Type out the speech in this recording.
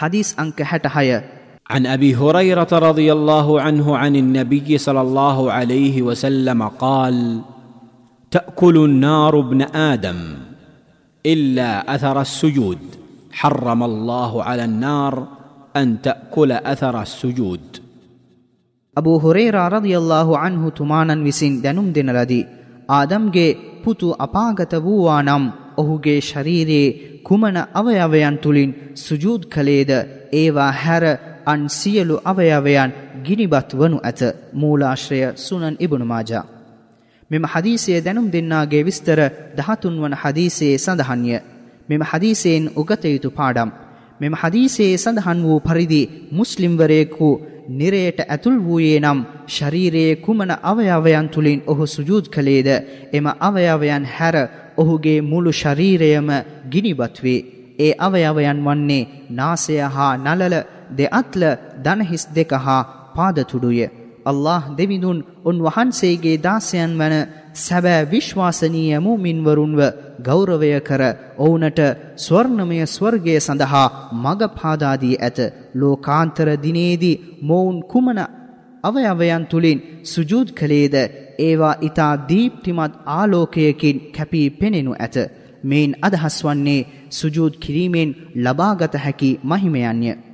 حديث أنك حتى عن ابي هريره رضي الله عنه عن النبي صلى الله عليه وسلم قال تاكل النار ابن ادم الا اثر السجود حرم الله على النار ان تاكل اثر السجود Abu ಹುರೇರಾ ರದಿಯಲ್ಲಾಹು ಅನ್ಹು ತುಮಾನನ್ within ದನುಂ ದಿನಲದಿ ಆದಮ್ಗೆ ಪುತು ಅಪಾಗತ ವೂವಾ ನಂ ඔහුගේ ශරීරයේ කුමන අවයවයන් තුළින් සුජූද් කළේද? ඒවා හැර අන් සියලු අවයවයන් ගිනිබත් වනු ඇත. මූලාශ්‍රය සුනන් ඉබුණු මාජා. මෙම හදීසය දැනුම් දෙන්නාගේ විස්තර දහතුන් වන හදීසයේ සඳහන්ය. මෙම හදීසයෙන් උගත යුතු පාඩම්. මෙම හදීසයේ සඳහන් වූ පරිදි මුස්ලිම්වරයෙකු නිරයට ඇතුල් වූයේ නම් ශරීරයේ කුමන අවයවයන් තුළින් ඔහු සුජූද් කළේද එම අවයවයන් හැර ඔහුගේ මුළු ශරීරයම ගිනිබත් වේ. ඒ අවයවයන් වන්නේ නාසය හා නලල දෙඅත්ල දනහිස් දෙක හා පාදතුඩුය. අල්له දෙවිඳුන් උන්වහන්සේගේ දාසයන් වන සැබෑ විශ්වාසනීය මූමින්වරුන්ව ගෞරවය කර ඔවුනට ස්වර්ණමය ස්වර්ගය සඳහා මග පාදාදී ඇත. ලෝකාන්තර දිනේදී මොවුන් කුමන අවයවයන් තුළින් සුජූද් කළේද? ඒවා ඊතා දීප්තිමත් ආලෝකයකින් කැපී පෙනෙනු ඇත. මේන් අදහස් වන්නේ සුජූද් කිරීමෙන් ලබාගත හැකි මහිමයන්ය.